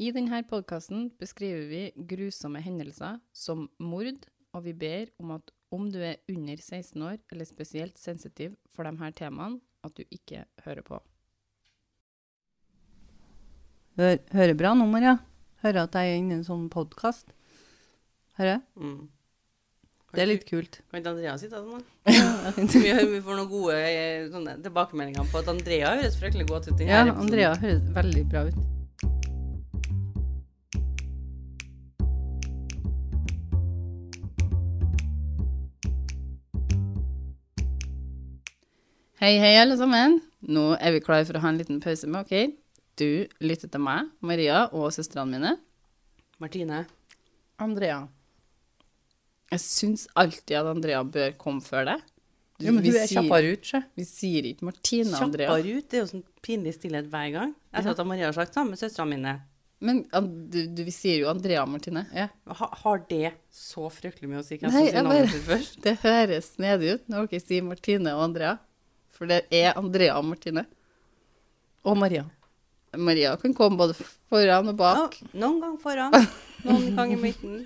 I denne podkasten beskriver vi grusomme hendelser som mord, og vi ber om at om du er under 16 år eller spesielt sensitiv for de her temaene, at du ikke hører på. Hør, hører bra nå, Maria. Hører at jeg er inne i en sånn podkast. Hører? Mm. Det er litt kult. Kan ikke Andrea sitte sånn, da? Ja, Vi, vi får noen gode eh, sånne tilbakemeldinger på at Andrea høres fryktelig godt ut. ja. Andrea høres veldig bra ut. Hei, hei, alle sammen. Nå er vi klare for å ha en liten pause med OK. Du lytter til meg, Maria og søstrene mine. Martine. Andrea. Jeg syns alltid at Andrea bør komme før deg. Du- Ja, men hun er kjappere ut, sjø. Vi sier ikke Martine Andrea. Kjappere ut. Det er jo sånn pinlig stillhet hver gang. Jeg Etter at Maria har sagt sammen med søstrene mine. Men du, du, vi sier jo Andrea Martine. Ja. Ha, har det så fryktelig mye å si hvem som sier navnet sitt først? Det høres snedig ut når dere sier Martine og Andrea. For det er Andrea og Martine. Og Maria. Maria kan komme både foran og bak. Ja, noen gang foran, noen gang i midten.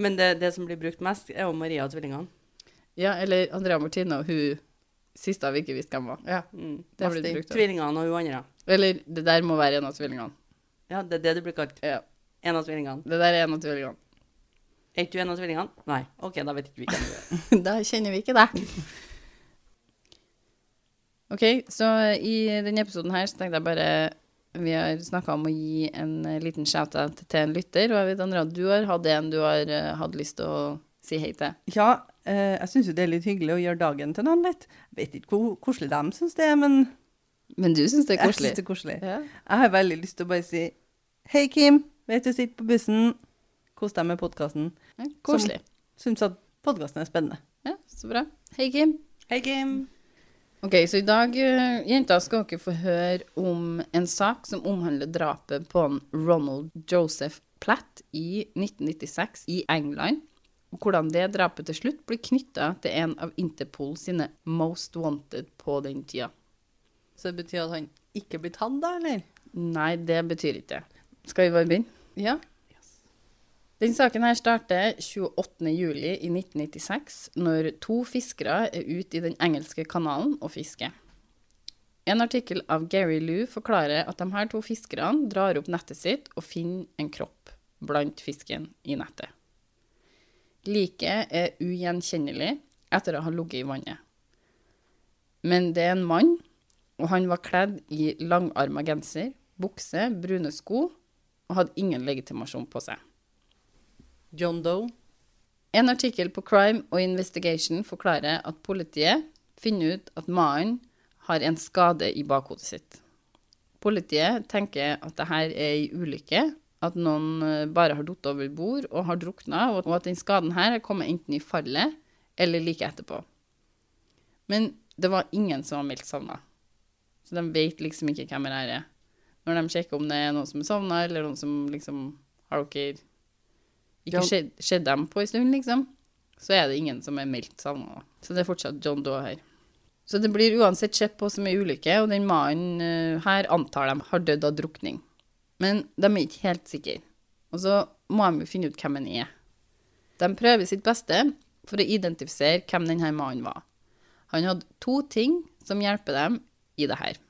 Men det, det som blir brukt mest, er jo Maria og tvillingene. Ja, eller Andrea og Martine og hun siste vi ikke visste hvem var. Ja. Mm. Det blir brukt. Tvillingene og hun andre. Eller det der må være en av tvillingene. Ja, det er det det blir kalt. Ja, En av tvillingene. det der er en av tvillingene. Er ikke du en av tvillingene? Nei. OK, da vet ikke vi hvem du er. Da kjenner vi ikke deg. OK, så i denne episoden her så tenkte jeg bare Vi har snakka om å gi en eh, liten shout-out til en lytter. Og jeg vet, Andrea, du har hatt en du har eh, hatt lyst til å si hei til. Ja, eh, jeg syns jo det er litt hyggelig å gjøre dagen til noen litt. Jeg vet ikke hvor koselig de syns det er, men Men du syns det er jeg koselig? syns det er koselig. Ja. Jeg har veldig lyst til å bare si Hei, Kim. Vet du sitter på bussen. Kos deg med podkasten. Ja, koselig. Syns at podkasten er spennende. Ja, så bra. Hei, Kim. Hei, Kim. Ok, så i dag, eh, jenter, skal dere få høre om en sak som omhandler drapet på Ronald Joseph Platt i 1996 i England, og hvordan det drapet til slutt blir knytta til en av Interpol sine Most Wanted på den tida. Så det betyr at han ikke blir tatt, da, eller? Nei, det betyr ikke det. Skal vi bare begynne? Ja. Den saken her starter 28. juli i 1996, når to fiskere er ute i den engelske kanalen og fisker. En artikkel av Gary Lou forklarer at de her to fiskerne drar opp nettet sitt og finner en kropp blant fisken i nettet. Liket er ugjenkjennelig etter å ha ligget i vannet. Men det er en mann, og han var kledd i langarma genser, bukse, brune sko og hadde ingen legitimasjon på seg. John Doe. En artikkel på Crime og Investigation forklarer at politiet finner ut at mannen har en skade i bakhodet sitt. Politiet tenker at dette er ei ulykke, at noen eh, bare har falt over bord og har drukna, og at den skaden her er kommet enten i fallet eller like etterpå. Men det var ingen som var meldt savna. Så de vet liksom ikke hvem det er. Når de sjekker om det er noen som er savna, eller noen som liksom Har dere ikke sett, sett dem på en stund, liksom, så er det ingen som er meldt savna. Så det er fortsatt John Doe her. Så det blir uansett sett på som ei ulykke, og den mannen eh, her antar de har dødd av drukning. Men de er ikke helt sikre. Og så må de jo finne ut hvem han er. De prøver sitt beste for å identifisere hvem denne mannen var. Han hadde to ting som hjelper dem i det her.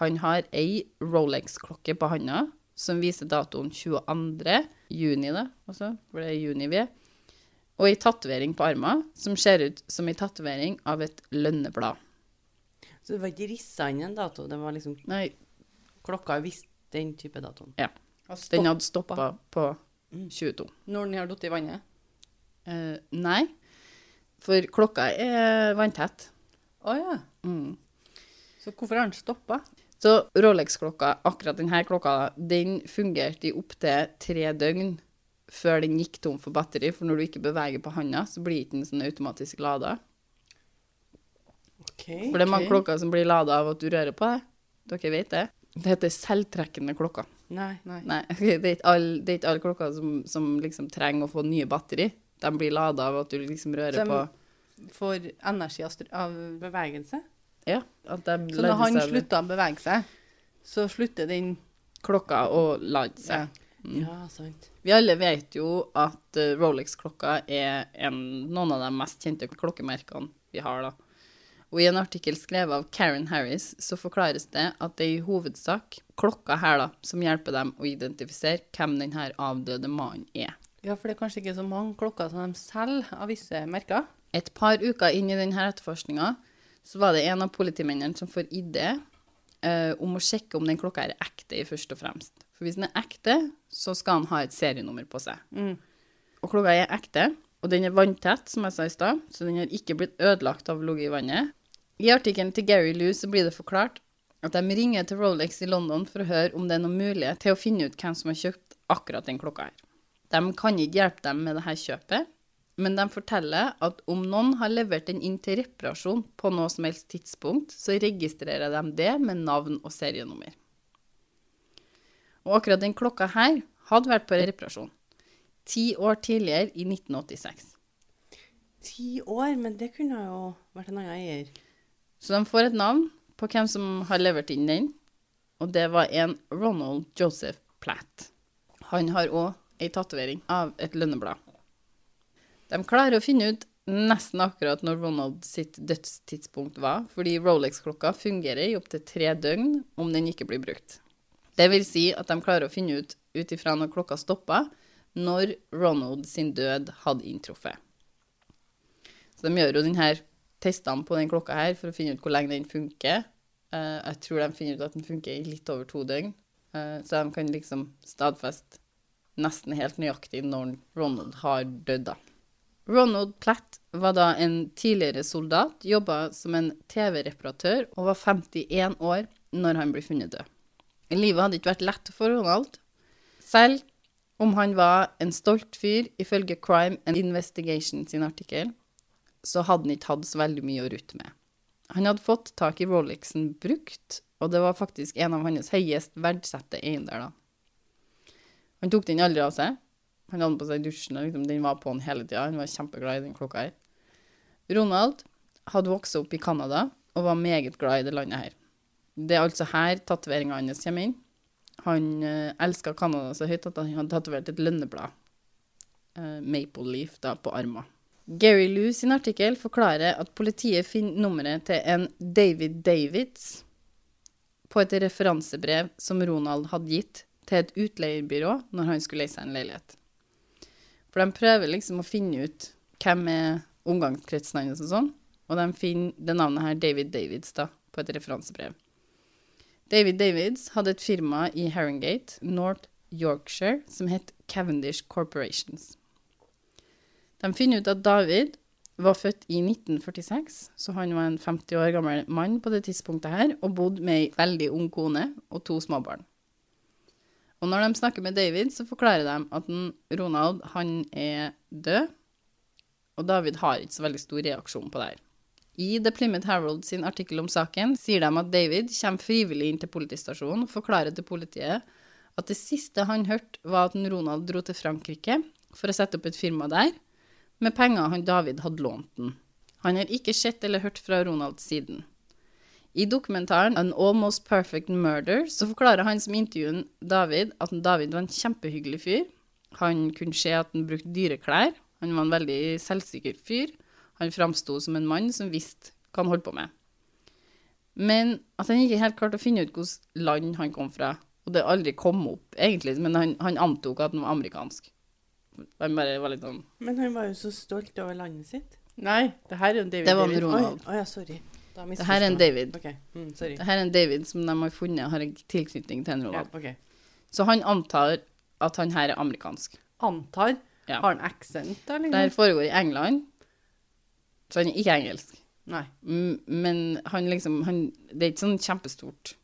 Han har ei Rolex-klokke på handa som viser datoen 22. juni, da, også, for det er juni vi er, og ei tatovering på armen som ser ut som ei tatovering av et lønneblad. Så det var ikke rissa inn en dato, det var liksom Nei, klokka visste den type datoen. ja. Den hadde stoppa på 22. Når den har falt i vannet. Eh, nei, for klokka er vanntett. Å ja. Mm. Så hvorfor har den stoppa? Så Rolex-klokka, akkurat denne klokka, den fungerte i opptil tre døgn før den gikk tom for batteri. For når du ikke beveger på handa, så blir ikke den sånn automatisk lada. For det er mange okay. klokker som blir lada av at du rører på det. Dere vet det. Det heter selvtrekkende klokker. Nei. Nei. Nei, det er ikke alle, alle klokker som, som liksom trenger å få nye batteri. De blir lada av at du liksom rører de- på Får energi av Bevegelse? Ja, at de Så når han seg- slutter å bevege seg, så slutter den klokka å lade seg. Ja, sant. Vi alle vet jo at eh, Rolex-klokka er en, noen av de mest kjente klokkemerkene vi har, da. Og i en artikkel skrevet av Karen Harris så forklares det at det er i hovedsak klokka her da, som hjelper dem å identifisere hvem denne avdøde mannen er. Ja, for det er kanskje ikke så mange klokker som de selger av visse merker. Et par uker inn i denne etterforskninga så var det en av politimennene som får idé eh, om å sjekke om den klokka er ekte, først og fremst. For hvis den er ekte, så skal han ha et serienummer på seg. Og klokka er ekte, og den er vanntett, som jeg sa i stad, så den har ikke blitt ødelagt av å ligge i vannet. I artikkelen til Gary Lou så blir det forklart at de ringer til Rolex i London for å høre om det er noen mulighet til å finne ut hvem som har kjøpt akkurat den klokka her. De kan ikke hjelpe dem med dette kjøpet, men de forteller at om noen har levert den inn til reparasjon på noe som helst tidspunkt, så registrerer de det med navn og serienummer. Og akkurat den klokka her hadde vært på reparasjon. Ti år tidligere, i 1986. Ti år, men det kunne jo vært en annen eier. Så de får et navn på hvem som har levert inn den, og det var en Ronald Joseph Platt. Han har òg ei tatovering av et lønneblad. De klarer å finne ut nesten akkurat når Ronald sitt dødstidspunkt var, fordi Rolex-klokka fungerer i opptil tre døgn om den ikke blir brukt. Det vil si at de klarer å finne ut ut ifra når klokka stoppa, når Ronald sin død hadde inntruffet. Så de gjør jo denne testene på den klokka her for å finne ut hvor lenge den funker. Eh, jeg tror de finner ut at den funker i litt over to døgn, eh, så de kan liksom stadfeste nesten helt nøyaktig når Ronald har dødd, da. Ronald Platt var da en tidligere soldat, jobba som en TV-reparatør og var 51 år når han ble funnet død. Livet hadde ikke vært lett for Ronald, selv om han var en stolt fyr, ifølge Crime and Investigation sin artikkel, så hadde han ikke hatt så veldig mye å rutte med. Han hadde fått tak i Rolexen brukt, og det var faktisk en av hans høyest verdsette eiendeler. Han tok den aldri av seg. Han hadde på seg dusjen, og liksom, den var på han hele tida. Han var kjempeglad i den klokka her. Ronald hadde vokst opp i Canada og var meget glad i det landet her. Det er altså her tatoveringa hans kommer inn. Han uh, elska Canada så høyt at han hadde tatovert et lønneblad, eh, Maple Leaf, da, på armen. Gary Lou sin artikkel forklarer at politiet finner nummeret til en David Davids på et referansebrev som Ronald hadde gitt til et utleierbyrå når han skulle leie seg en leilighet. For de prøver liksom å finne ut hvem er omgangskretsen hans og sånn, og de finner det navnet her David Davids da, på et referansebrev. David Davids hadde et firma i Harringate, North Yorkshire, som het Cavendish Corporations. De finner ut at David var født i 1946, så han var en 50 år gammel mann på det tidspunktet her, og bodde med ei veldig ung kone og to småbarn. Og når de snakker med David, så forklarer de at Ronald han er død, og David har ikke så veldig stor reaksjon på det her. I The Plymouth Herald sin artikkel om saken sier de at David kommer frivillig inn til politistasjonen og forklarer til politiet at det siste han hørte, var at Ronald dro til Frankrike for å sette opp et firma der, med penger han David hadde lånt den. Han har ikke sett eller hørt fra Ronald siden. I dokumentaren An Almost Perfect Murder så forklarer han som intervjuer David at David var en kjempehyggelig fyr. Han kunne se at han brukte dyre klær. Han var en veldig selvsikker fyr. Han framsto som en mann som visste hva han holdt på med. Men at han ikke helt klarte å finne ut hvilket land han kom fra. Og det aldri kom opp, egentlig, men han, han antok at han var amerikansk. Han bare var litt sånn Men han var jo så stolt over landet sitt. Nei, det her er jo David Det var Ronald. Oi, ja, sorry. Det her er en David. Okay. Mm. Det her er en David som de har funnet har en tilknytning til en Ja, Ronald. OK. Så han antar at han her er amerikansk. Antar. Ja. Har han aksent? Det her foregår i England, så han er ikke engelsk. Nei. Men han liksom han, Det er ikke sånn kjempestort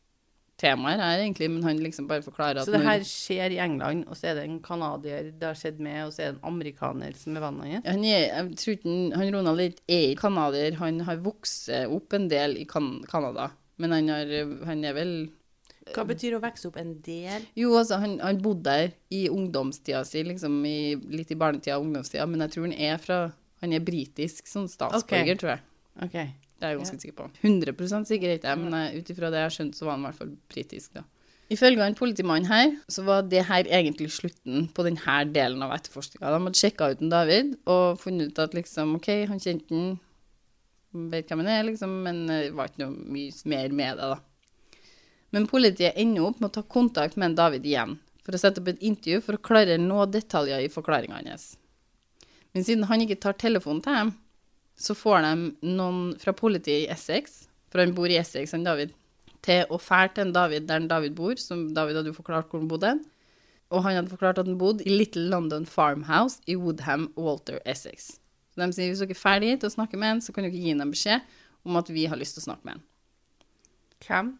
tema her, egentlig, men han liksom bare forklarer at Så det her skjer i England, og så er det en canadier det har skjedd med, og så er det en amerikaner som er vennen hans? han er, jeg tror ikke han- Ronald er ikke- er canadier, han har vokst opp en del i kan Canada. Men han, har, han er vel Hva betyr å vokse opp en del? Jo, altså, han, han bodde der i ungdomstida si, liksom i, litt i barnetida og ungdomstida, men jeg tror han er fra Han er britisk sånn statsborger, okay. tror jeg. OK. Det er jeg ganske sikker på. 100 sikker er ikke jeg, men eh, ut ifra det jeg har skjønt, så var han i hvert fall britisk, da. Ifølge han politimannen her, så var det her egentlig slutten på denne delen av etterforskninga. De hadde sjekka ut en David og funnet ut at liksom, OK, han kjente den, vet hvem han er, liksom, men det var ikke noe mye mer med det, da. Men politiet ender opp med å ta kontakt med en David igjen, for å sette opp et intervju for å klare noen detaljer i forklaringa hans. Men siden han ikke tar telefonen til dem, så får de noen fra politiet i Essex, for han bor i Essex, han David, til å fære til en David der David bor, som David hadde jo forklart hvor han bodde. Og han hadde forklart at han bodde i Little London Farmhouse i Woodham, Walter, Essex. Så de sier hvis dere er ferdig til å snakke med han, så kan dere gi ham beskjed om at vi har lyst til å snakke med han. Hvem?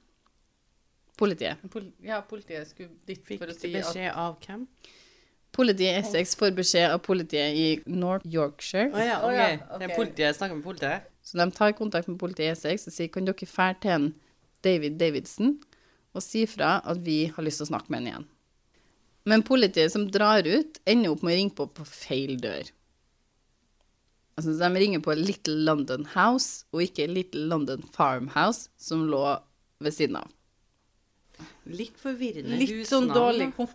Politiet. Pol ja, politiet skulle dit Fikk for å si at beskjed av hvem? Politiet i Essex får beskjed av politiet i North Yorkshire. Å ja, okay. ok. ja, Det er ok. politiet snakker med politiet. Så de tar kontakt med politiet i Essex og sier kan dere fære til en David Davidson og si fra at vi har lyst til å snakke med han igjen. Men politiet som drar ut, ender opp med å ringe på på feil dør. Altså, de ringer på Little London House, og ikke Little London Farmhouse, som lå ved siden av. Litt forvirrende Litt sånn dårlig kom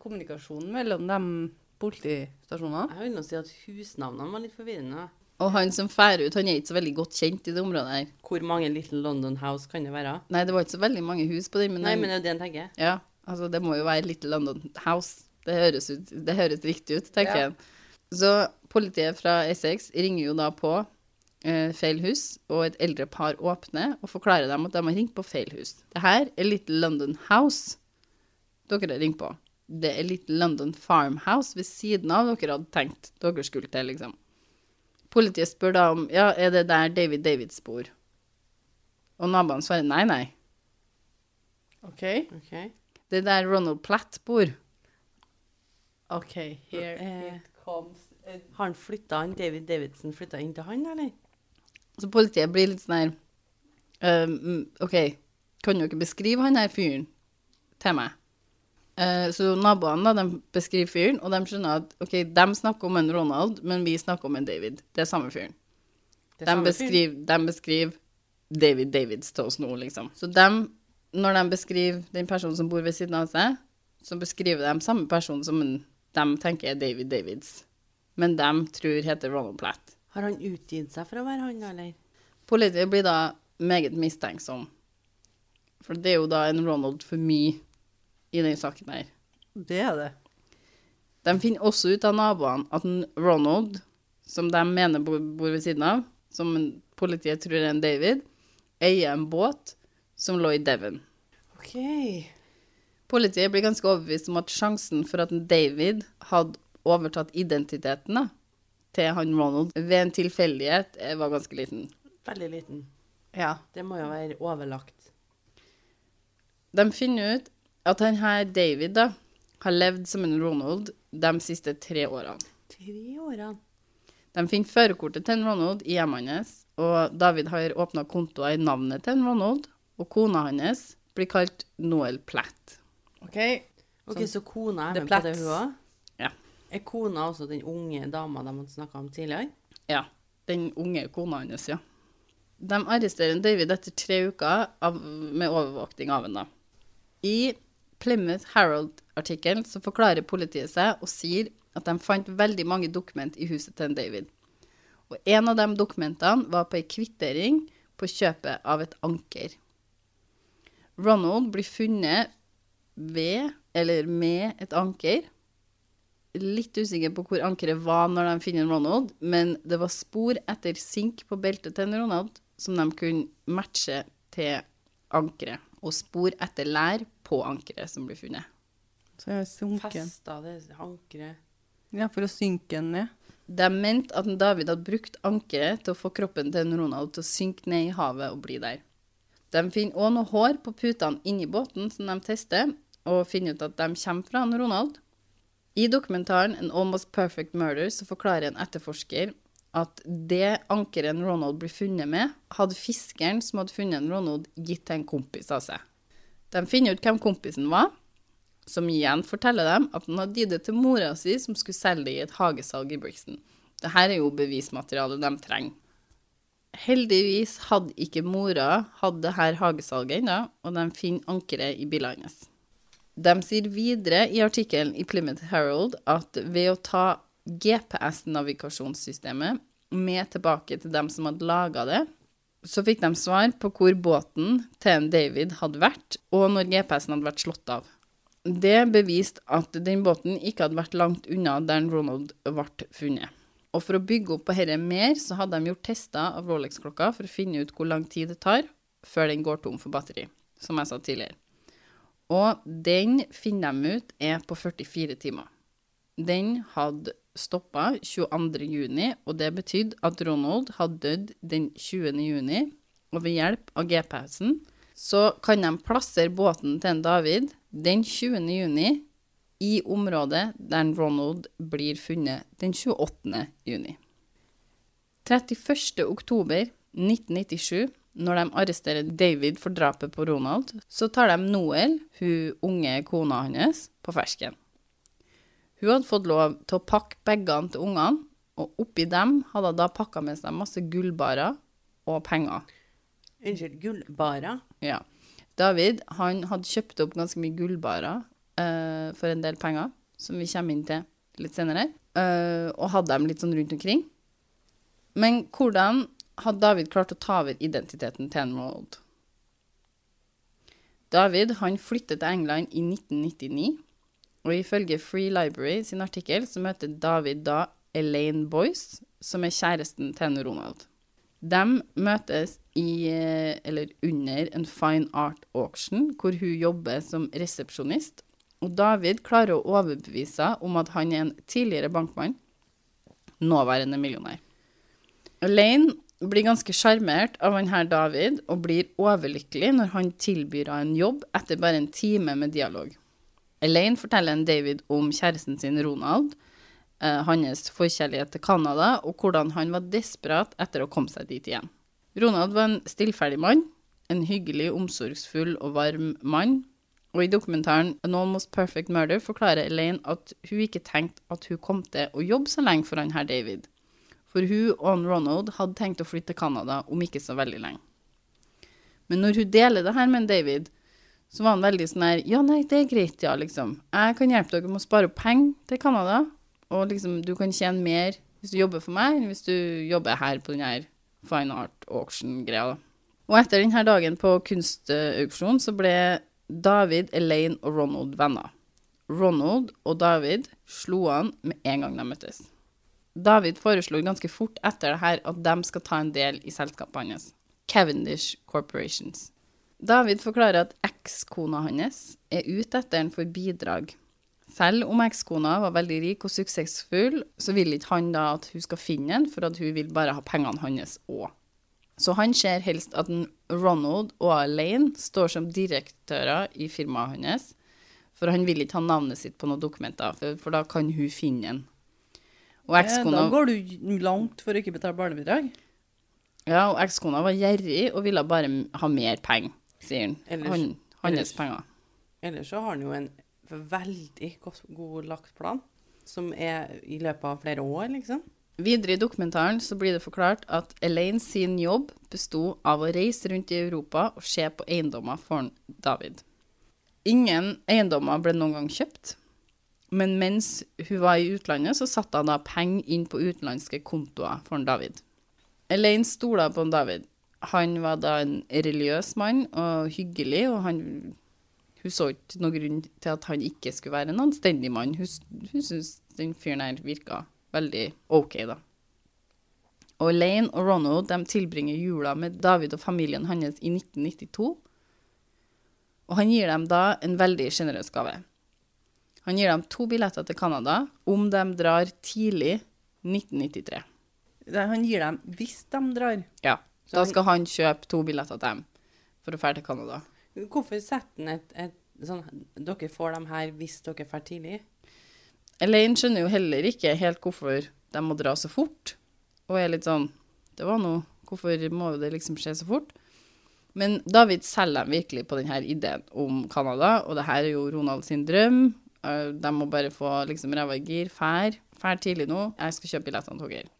kommunikasjon mellom de politistasjonene. Jeg vil nå si at husnavnene var litt forvirrende. Og han som fær ut, han er ikke så veldig godt kjent i det området her. Hvor mange Little London House kan det være? Nei, det var ikke så veldig mange hus på den, men, Nei, men det er det en tenker. Ja, altså det må jo være Little London House. Det høres, ut, det høres riktig ut, tenker Ja. jeg. Så politiet fra Essex ringer jo da på eh, feil hus, og et eldre par åpner og forklarer dem at de har ringt på feil hus. Det her er Little London House dere har ringt på. Det er Little London Farmhouse ved siden av dere hadde tenkt dere skulle til, liksom. Politiet spør da om ja, er det der David Davids bor? Og naboene svarer nei, nei. OK. Ok. Det er der Ronald Platt bor. OK, here Eh. it comes. Har han flytta han, David Davidson flytta inn til han, eller? Så politiet blir litt sånn her um, OK, kan du ikke beskrive han her fyren til meg? Uh, så naboene da, de beskriver fyren, og de skjønner at ok, de snakker om en Ronald, men vi snakker om en David. Det er samme fyren. De samme fyr. beskriver, de beskriver David Davids til oss nå, liksom. Så de, når de beskriver den personen som bor ved siden av seg, så beskriver de samme person som de tenker er David Davids. Men de tror heter Ronald Platt. Har han utgitt seg for å være han, eller? Politiet blir da meget mistenksom. For det er jo da en Ronald for mye i den saken her. Det er det. De finner også ut av naboene at en Ronald, som de mener bor, bor ved siden av, som en, politiet tror er en David, eier en båt som lå i Devon. OK. Politiet blir ganske overbevist om at sjansen for at en David hadde overtatt identiteten da, til han Ronald ved en tilfeldighet eh, var ganske liten. Veldig liten. Ja. Det må jo være overlagt. De finner ut at han her David da, har levd som en Ronald de siste tre årene. Tre årene. De finner førerkortet til en Ronald i hjemmet hans, og David har åpna kontoer i navnet til en Ronald, og kona hans blir kalt Noel Platt. OK. Ok, Så kona er med på det, hun òg? Er kona også den unge dama de hadde snakka om tidligere? Ja, den unge kona hans, ja. De arresterer David etter tre uker av, med overvåkning av henne. I Plymouth Herald-artikkelen så forklarer politiet seg og sier at de fant veldig mange dokument i huset til David. Og en av de dokumentene var på ei kvittering på kjøpet av et anker. Ronald blir funnet ved, eller med, et anker. Litt usikker på hvor ankeret var når de finner Ronald, men det var spor etter sink på beltet til Ronald som de kunne matche til ankeret, og spor etter lær på ankeret som blir funnet. Så jeg sunken. Festa det ankeret Ja, for å synke den ned. De mente at David hadde brukt ankeret til å få kroppen til Ronald til å synke ned i havet og bli der. De finner òg noe hår på putene inni båten som de tester, og finner ut at de kommer fra Ronald. I dokumentaren An Almost Perfect Murder så forklarer en etterforsker at det ankeret Ronald blir funnet med, hadde fiskeren som hadde funnet en Ronald, gitt til en kompis av seg. De finner ut hvem kompisen var, som igjen forteller dem at han hadde gitt det til mora si, som skulle selge det i et hagesalg i Brixton. Dette er jo bevismaterialet de trenger. Heldigvis hadde ikke mora hatt det her hagesalget ennå, og de finner ankeret i bilen hans. De sier videre i artikkelen i Plymouth Herald at ved å ta GPS-navigasjonssystemet med tilbake til dem som hadde laga det, så fikk de svar på hvor båten til David hadde vært, og når GPS-en hadde vært slått av. Det beviste at den båten ikke hadde vært langt unna der Ronald ble funnet. Og for å bygge opp på dette mer, så hadde de gjort tester av Rolex-klokka for å finne ut hvor lang tid det tar før den går tom for batteri, som jeg sa tidligere. Og den finner de ut er på 44 timer. Den hadde stoppa 22.6, og det betydde at Ronald hadde dødd den 20.6. Og ved hjelp av GPS-en så kan de plassere båten til en David den 20.6 i området der Ronald blir funnet den 28.6. 31.10.1997 når de arresterer David for drapet på Ronald, så tar de Noel, hun unge kona hans, på fersken. Hun hadde fått lov til å pakke bagene til ungene, og oppi dem hadde hun da pakka med seg masse gullbarer og penger. Unnskyld, gullbarer? Ja. David han hadde kjøpt opp ganske mye gullbarer uh, for en del penger, som vi kommer inn til litt senere, uh, og hadde dem litt sånn rundt omkring. Men hvordan hadde David klart å ta over identiteten til en Ronald? David han flyttet til England i 1999, og ifølge Free Library sin artikkel så møter David da Elaine Boyce, som er kjæresten til en Ronald. De møtes i, eh, eller under en fine art auction, hvor hun jobber som resepsjonist. Og David klarer å overbevise om at han er en tidligere bankmann, nåværende millionær. Elaine blir ganske sjarmert av han her David, og blir overlykkelig når han tilbyr henne en jobb etter bare en time med dialog. Elaine forteller en David om kjæresten sin Ronald, eh, hans forkjærlighet til Canada, og hvordan han var desperat etter å komme seg dit igjen. Ronald var en stillferdig mann, en hyggelig, omsorgsfull og varm mann. Og i dokumentaren An Almost Perfect Murder forklarer Elaine at hun ikke tenkte at hun kom til å jobbe så lenge for han her David. For hun og Ronald hadde tenkt å flytte til Canada om ikke så veldig lenge. Men når hun deler det her med David, så var han veldig sånn her Ja, nei, det er greit, ja, liksom. Jeg kan hjelpe dere med å spare opp penger til Canada, og liksom, du kan tjene mer hvis du jobber for meg, enn hvis du jobber her på den her fine art auction-greia, da. Og etter denne dagen på kunstauksjon så ble David, Elaine og Ronald venner. Ronald og David slo an med en gang de møttes. David foreslo ganske fort etter det her at de skal ta en del i selskapet hans, Cavendish Corporations. David forklarer at ekskona hans er ute etter ham for bidrag. Selv om ekskona var veldig rik og suksessfull, så vil ikke han da at hun skal finne ham, for at hun vil bare ha pengene hans òg. Så han ser helst at Ronald og Elaine står som direktører i firmaet hans, for han vil ikke ha navnet sitt på noen dokumenter, for, for da kan hun finne han. Og ekskona Da går du langt for å ikke betale barnebidrag. ja, og ekskona var gjerrig og ville bare ha mer penger, sier han. Ellers- han hans penger. Ellers så har han jo en veldig godt, god lagt plan, som er i løpet av flere år, liksom. Videre i dokumentaren så blir det forklart at Elaine sin jobb besto av å reise rundt i Europa og se på eiendommer for David. Ingen eiendommer ble noen gang kjøpt, men mens hun var i utlandet, så satte hun da penger inn på utenlandske kontoer for David. Elaine stola på David. Han var da en religiøs mann og hyggelig, og han, hun så ikke noen grunn til at han ikke skulle være en anstendig mann. Hun, hun syntes den fyren her virka veldig OK, da. Og Elaine og Ronald de tilbringer jula med David og familien hans i 1992. Og han gir dem da en veldig sjenerøs gave. Han gir dem to billetter til Canada om de drar tidlig 1993. Han gir dem hvis de drar. Ja. Så Da skal han kjøpe to billetter til dem for å dra til Canada. Hvorfor setter han et, et sånn Dere får dem her hvis dere drar tidlig? Elaine skjønner jo heller ikke helt hvorfor de må dra så fort, og er litt sånn Det var noe Hvorfor må det liksom skje så fort? Men David selger dem virkelig på denne ideen om Canada, og det her er jo Ronald sin drøm. Eh, De må bare få liksom ræva i gir. Fær. Fær tidlig nå. Jeg skal kjøpe billettene til dere.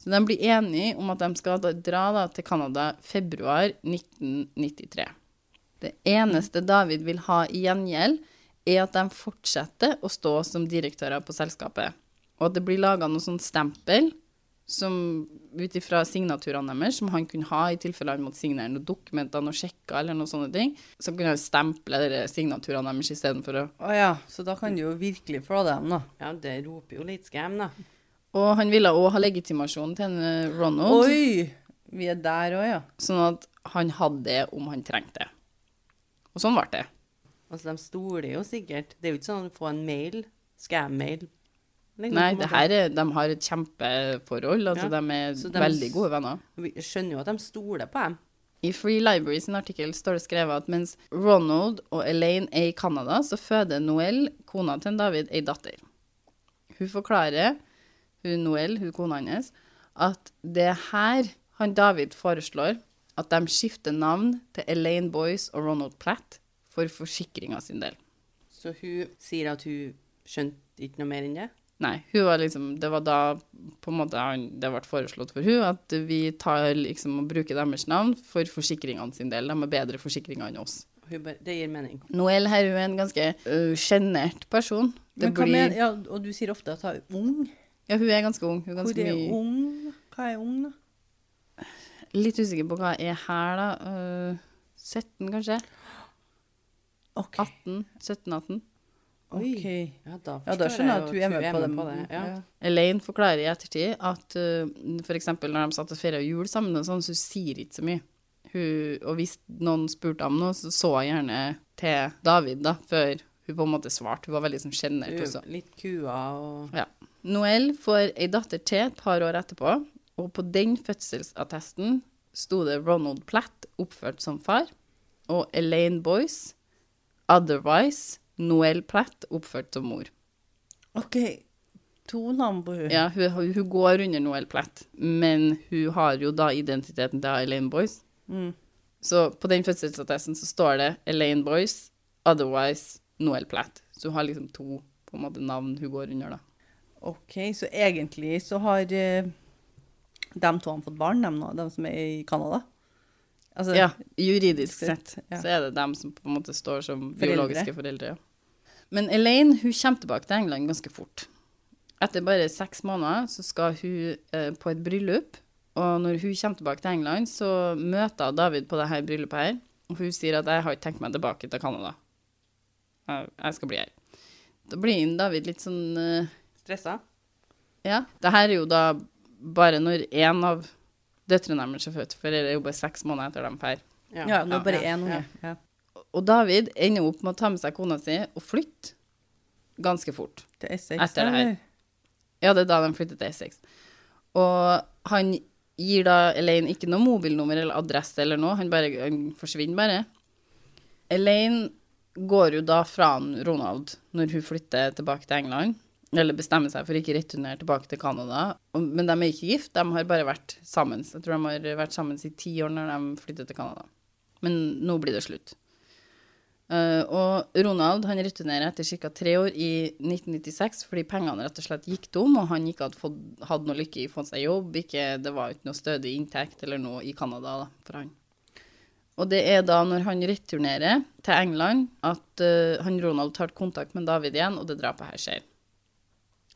Så de blir enige om at de skal dra da til Canada februar 1993. Det eneste David vil ha i gjengjeld, er at de fortsetter å stå som direktører på selskapet. Og at det blir laga noe sånt stempel som ut ifra signaturene deres, som han kunne ha i tilfelle han måtte signere noen dokumenter, noen sjekker eller noen sånne ting. Så kunne han stemple de signaturene deres istedenfor å Å ja, så da kan du jo virkelig få dem, da. Ja, det roper jo litt skam, da. Og han ville òg ha legitimasjon til en eh, Ronald, Oi! Vi er der òg, ja. sånn at han hadde det om han trengte det. Og sånn ble det. Altså, de stoler jo sikkert. Det er jo ikke sånn å få en mail, scam-mail. Liksom, Nei, det her er, de har et kjempeforhold. Altså, Ja, de er de- veldig gode venner. Vi skjønner jo at de stoler på dem. I Free Library sin artikkel står det skrevet at mens Ronald og Elaine er i Canada, så føder Noel, kona til David, ei datter. Hun forklarer, hun Noel, hun kona hans, at det er her han David foreslår at de skifter navn til Elaine Boyce og Ronald Platt for forsikringa sin del. Så hun sier at hun skjønte ikke noe mer enn det. Nei, var liksom, det var da på en måte det ble foreslått for hun at vi tar liksom og bruker deres navn for forsikringene sin del. De har bedre forsikringer enn oss. Det gir mening. Noel her er en ganske sjenert uh, person. Det Men hva blir, mener, ja, og du sier ofte at hun er ung. ja, hun er ganske ung. Hun er Hvor er ung? Hva er ung, da? litt usikker på hva er her, da. Uh, 17, kanskje? OK. 18? 17-18? Ok. Ja, da, Ja, da skjønner jeg at hun er med på det. Ja. Ja. Elaine forklarer i ettertid at uh, f.eks. når de satt og feira jul sammen, og sånn, så sier ikke så mye. Hun, og hvis noen spurte om noe, så så hun gjerne til David da, før hun på en måte svarte. Hun var veldig sånn sjenert også. litt kua og Ja. Noel får ei datter til et par år etterpå, og på den fødselsattesten sto det Ronald Platt oppført som far, og Elaine Boyce, otherwise Noel Platt oppført som mor. OK. To navn på hun. Ja, hun, hun går under Noel Platt, men hun har jo da identiteten til Elaine Boyce. Mm. Så på den fødselsattesten så står det Elaine Boyce, otherwise Noel Platt. Så hun har liksom to på en måte navn hun går under, da. OK, så egentlig så har eh, de to han fått barn, dem nå, de som er i Canada? Altså, Ja, juridisk sett, sett ja. så er det dem som på en måte står som Foreldre. biologiske foreldre. Ja. Men Elaine hun kommer tilbake til England ganske fort. Etter bare seks måneder så skal hun eh, på et bryllup, og når hun kommer tilbake til England, så møter David på dette bryllupet her, og hun sier at jeg har ikke tenkt meg tilbake til Canada. Jeg, skal bli her. Da blir David litt sånn eh, stressa. Ja. Det her er jo da bare når én av døtrene deres er født, for det er jo bare seks måneder etter de drar. ja, nå er bare ja, én unge. ja. Og David ender opp med å ta med seg kona si og flytte ganske fort. Til Essex, Etter det her. Ja, det er da de flytter til Essex. Og han gir da Elaine ikke noe mobilnummer eller adresse eller noe, han bare han forsvinner bare. Elaine går jo da fra Ronald når hun flytter tilbake til England, eller bestemmer seg for ikke å returnere tilbake til Canada. Men de er ikke gift, de har bare vært sammen. Jeg tror de har vært sammen i ti år når de flytter til Canada. Men nå blir det slutt. Eh, og Ronald han returnerer etter ca. tre år i 1996 fordi pengene rett og slett gikk tom, og han ikke hadde fått, hadde noe lykke i å få seg jobb. Ikke, det var ikke noe stødig inntekt eller noe i Canada da, for han. Og det er da når han returnerer til England at uh, han Ronald tar kontakt med David igjen, og det drapet her skjer.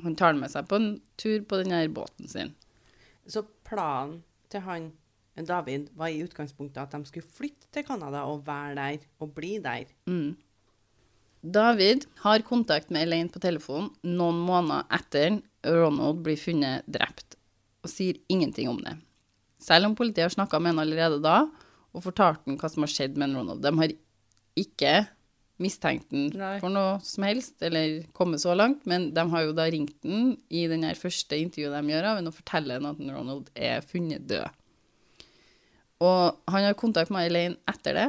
Han tar med seg på en tur på den her båten sin. Så planen til han David var i utgangspunktet at de skulle flytte til Canada og være der og bli der. Mm. David har kontakt med Elaine på telefon noen måneder etter Ronald blir funnet drept, og sier ingenting om det. Selv om politiet har snakka med han allerede da og fortalt han hva som har skjedd med Ronald. De har ikke mistenkt han for noe som helst, eller kommet så langt, men de har jo da ringt han i den første intervjuet de gjør av ham, og forteller han at Ronald er funnet død. Og han har kontakt med Elaine etter det,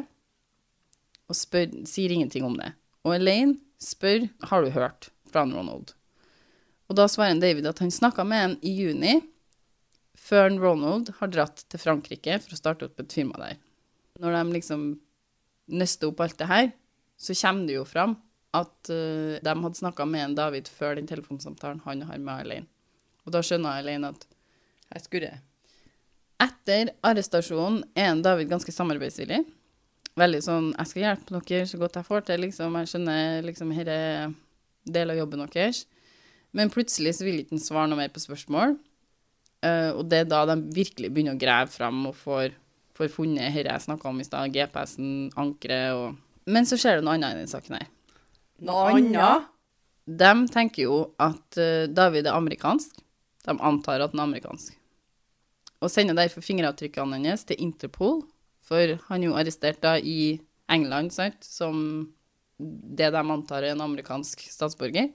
og spør, sier ingenting om det. Og Elaine spør har du hørt fra Ronald. Og da svarer David at han snakka med en i juni, før Ronald har dratt til Frankrike for å starte opp et firma der. Når de liksom nøster opp alt det her, så kommer det jo fram at uh, de hadde snakka med en David før den telefonsamtalen han har med Elaine. Og da skjønner Elaine at Her skurrer. Etter arrestasjonen er David ganske samarbeidsvillig. Veldig sånn 'Jeg skal hjelpe dere så godt jeg får til', liksom. Jeg skjønner liksom dette er del av jobben deres. Men plutselig så vil ikke han svare noe mer på spørsmål. Uh, og det er da de virkelig begynner å grave fram og får, får funnet dette jeg snakka om i stad, GPS-en, ankeret og Men så skjer det noe annet i denne saken her. Noe annet? De tenker jo at eh, David er amerikansk. De antar at han er amerikansk. Og sender derfor fingeravtrykkene hans til Interpol, for han er jo arrestert da i England, sant, som det de antar er en amerikansk statsborger.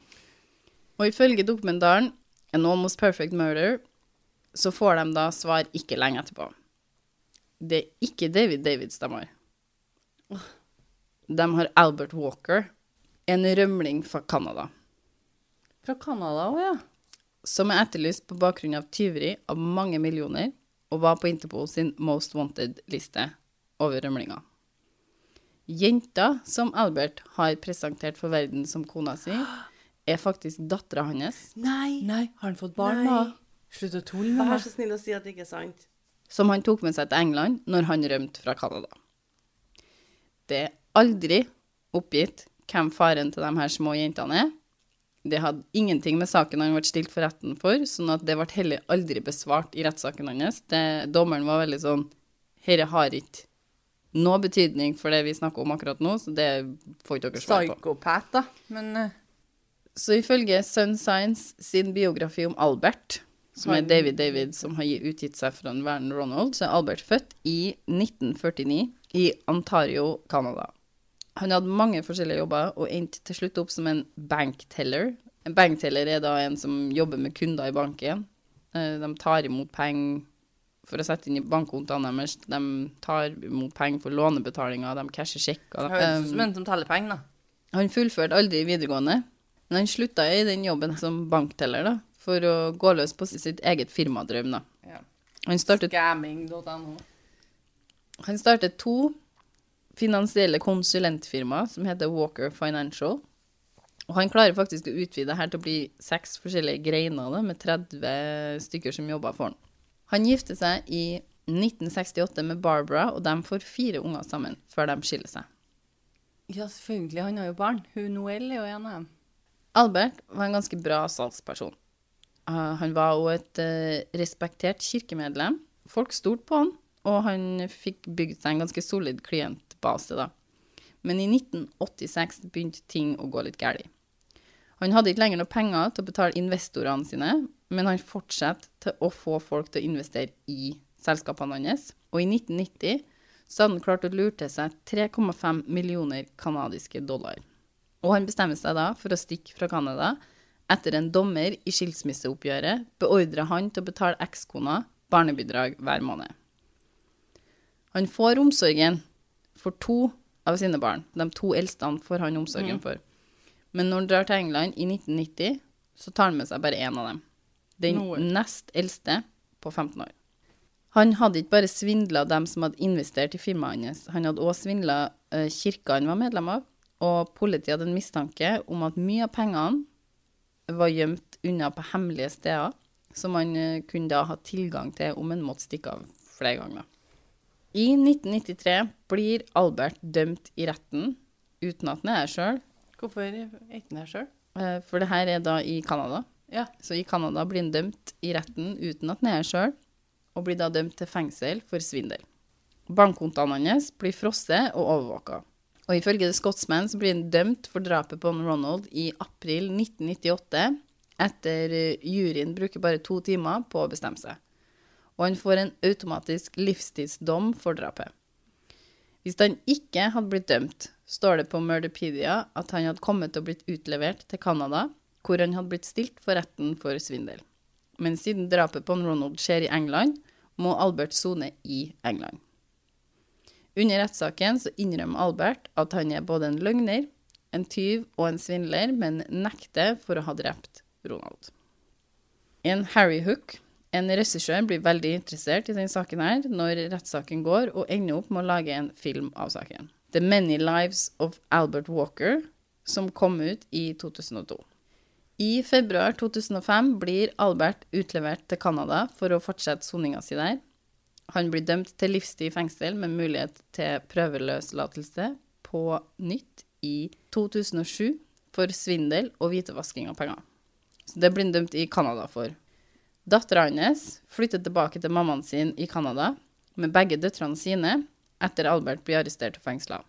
Og ifølge dokumentaren An Almost Perfect Murder så får de da svar ikke lenge etterpå. Det er ikke David Davids de har. De har Albert Walker, en rømling fra Canada Fra Canada òg, ja. Som er etterlyst på bakgrunn av tyveri av mange millioner, og var på Interpol sin Most Wanted-liste over rømlinger. Jenta som Albert har presentert for verden som kona si, er faktisk dattera hans, Nei. Nei, har han fått barn nå? Slutt å tulle med Vær meg. så snill å si at det ikke er sant. som han tok med seg til England når han rømte fra Canada. Det er aldri oppgitt hvem faren til de her små jentene er. Det hadde ingenting med saken han ble stilt for retten for, sånn at det ble heller aldri besvart i rettssaken hans. Det, dommeren var veldig sånn Herre har ikke noe betydning for det vi snakker om akkurat nå, så det får ikke dere svar på. Psykopat, da. Men eh, Så ifølge Sun Science sin biografi om Albert, som er David David som har utgitt seg for en Vernon Ronald, så er Albert født i 1949 i Ontario, Canada. Han hadde mange forskjellige jobber og endte til slutt opp som en bankteller. En bankteller er da en som jobber med kunder i banken. Eh, De tar imot penger for å sette inn i bankkontoene deres. De tar imot penger for lånebetalinger, de casher sjekker. høres ut som en som teller penger, da. han fullførte aldri videregående, men han slutta i den jobben som bankteller, da, for å gå løs på sitt eget firmadrøm, da. Ja. Han startet, Scamming.no. han startet to finansielle konsulentfirma som heter Walker Financial. Og han klarer faktisk å utvide her til å bli seks forskjellige greiner, da, med 30 stykker som jobber for han. Han gifter seg i 1968 med Barbara, og de får fire unger sammen før de skiller seg. Ja, selvfølgelig. Han har jo barn. Hun Noel er jo en av dem. Albert var en ganske bra salgsperson. Uh, han var òg et eh, respektert kirkemedlem. Folk stolte på han, og han fikk bygd seg en ganske solid klientbase, da. Men i 1986 begynte ting å gå litt galt. Han hadde ikke lenger noe penger til å betale investorene sine, men han fortsatte til å få folk til å investere i selskapene hans. Og i 1990 så hadde han klart å lure til seg 3,5 millioner kanadiske dollar. Og han bestemmer seg da for å stikke fra Canada etter en dommer i skilsmisseoppgjøret beordrer han til å betale ekskona barnebidrag hver måned. Han får omsorgen for to av sine barn. De to eldste får han omsorgen for. Men når han drar til England i 1990, så tar han med seg bare én av dem. Den Noel. nest eldste på 15 år. Han hadde ikke bare svindla dem som hadde investert i firmaet hans, han hadde også svindla uh, kirka han var medlem av, og politiet hadde en mistanke om at mye av pengene var gjemt unna på hemmelige steder, som han uh, kunne da ha tilgang til om han måtte stikke av flere ganger. I 1993 blir Albert dømt i retten, uten at han er her sjøl, Hvorfor er ikke han her sjøl? eh, for det her er da i Canada. Ja. Så i Canada blir han dømt i retten uten at han er her sjøl, og blir da dømt til fengsel for svindel. Bankkontoene hans blir frosset og overvåka. Og ifølge The Scotsman så blir han dømt for drapet på Ronald i april 1998, etter eh, juryen bruker bare to timer på å bestemme seg. Og han får en automatisk livstidsdom for drapet. Hvis han ikke hadde blitt dømt, står det på Murderpedia at han hadde kommet og blitt utlevert til Canada, hvor han hadde blitt stilt for retten for svindel. Men siden drapet på Ronald skjer i England, må Albert sone i England. Under rettssaken innrømmer Albert at han er både en løgner, en tyv og en svindler, men nekter for å ha drept Ronald. En Harry Hook, en regissør, blir veldig interessert i denne saken her når rettssaken går, og ender opp med å lage en film av saken. The Many Lives of Albert Walker, som kom ut i 2002. I februar 2005 blir Albert utlevert til Canada for å fortsette soninga si der. Han blir dømt til livstid i fengsel med mulighet til prøveløslatelse på nytt i 2007 for svindel og hvitevasking av penger. Så det blir han dømt i Canada for. Dattera hans flytter tilbake til mammaen sin i Canada med begge døtrene sine etter Albert blir arrestert og fengsla.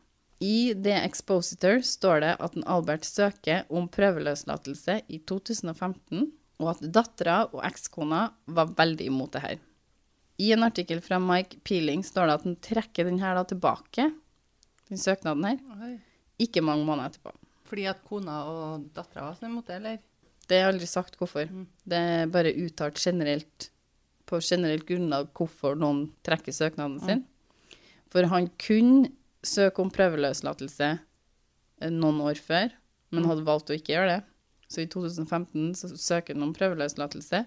I The Expositor står det at en Albert søker om prøveløslatelse i 2015, og at dattera og ekskona var veldig imot det her. I en artikkel fra Mike Peeling står det at han trekker den her tilbake, den søknaden her, ikke mange måneder etterpå. Fordi at kona og dattera var sånn imot det, eller? Det er aldri sagt hvorfor. Det er bare uttalt generelt, på generelt grunnlag hvorfor noen trekker søknaden sin. For han kunne søke om prøveløslatelse eh, noen år før, men hadde valgt å ikke gjøre det. Så i 2015 så søker han om prøveløslatelse,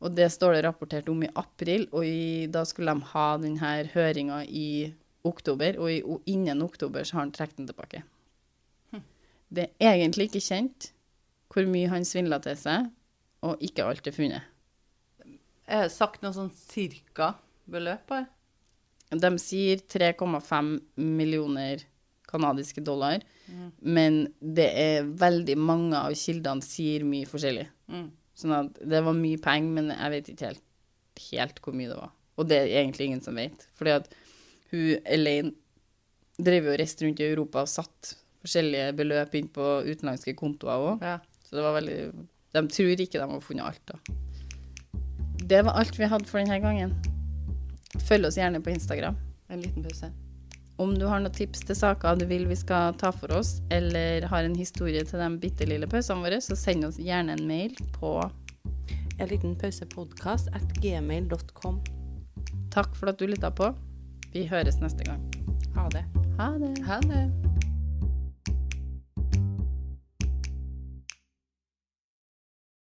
og det står det rapportert om i april, og i, da skulle de ha denne høringa i oktober, og i, og innen oktober så har han trukket den tilbake. Det er egentlig ikke kjent hvor mye han svindla til seg, og ikke alt er funnet. Er det sagt noe sånn cirka beløp her. De sier 3,5 millioner kanadiske dollar, men det er veldig mange av kildene sier mye forskjellig. Mm. Sånn at det var mye penger, men jeg vet ikke helt, helt hvor mye det var. Og det er egentlig ingen som vet. Fordi at hun Elaine drev jo og reiste rundt i Europa og satt forskjellige beløp inn på utenlandske kontoer òg. Ja. Så det var veldig De tror ikke de har funnet alt, da. Det var alt vi hadde for denne gangen. Følg oss gjerne på Instagram. En liten pause. Om du har noen tips til saker du vil vi skal ta for oss, eller har en historie til de bitte lille pausene våre, så send oss gjerne en mail på En liten pausepodkast at gmail.com. Takk for at du lytta på. Vi høres neste gang. Ha det. Ha det. Ha det.